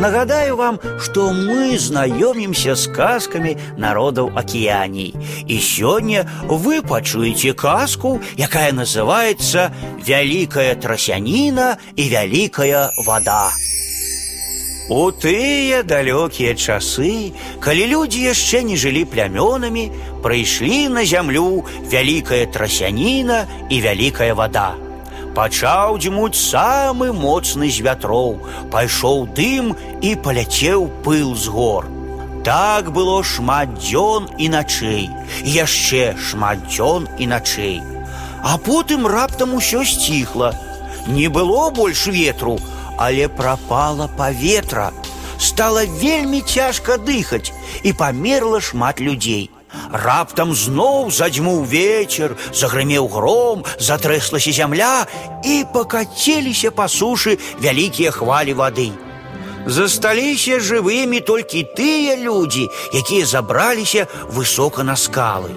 Нагадаю вам, что мы знаёмимся с казками народов океаній. И сегодня вы пачуеце казку, якая называется «Вялікая трасяніна и вялікая вода». У тыя далёкія часы, калі людзі яшчэ не жылі плямёнамі, прыйшлі на зямлю вялікая трасяніна і вялікая вода. Пачаў дзьмуць самы моцны з вятроў, пайшоў дым і паляцеў пыл з гор. Так было шмат дзён і начэй, яшчэ шмат дзён і начэй. А потым раптам усё сціхла. Не было больш ветру, але прапала паветра. Стала вельмі цяжка дыхаць і памерла шмат людзей. Раптам зноў задзьмуў вечар, загрымеў гром, затрэслася зямля і пакацеліся па сушы вялікія хвалі вады. Засталіся жывымі толькі тыя людзі, якія забраліся высока на скалы.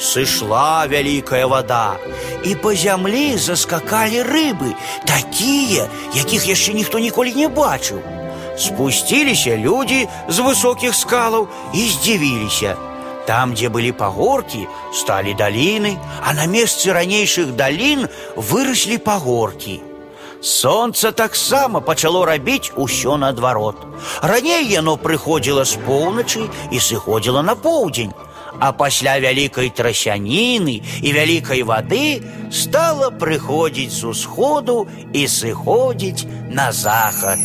Сышла вялікая вода, і па зямлі заскакалі рыбы, такія, якіх яшчэ ніхто ніколі не бачыў. Спусціліся людзі з высокіх скалаў і здзівіліся – там, дзе былі пагоркі, сталі даліны, а на месцы ранейшых далін выраслі пагоркі. Сонца таксама пачало рабіць усё наадварот. Раней яно прыходзіла з поўначы і сыходзіла на поўдзень, а пасля вялікай трасяніны і вялікай вады стала прыходзіць з усходу і сыходзіць на захад.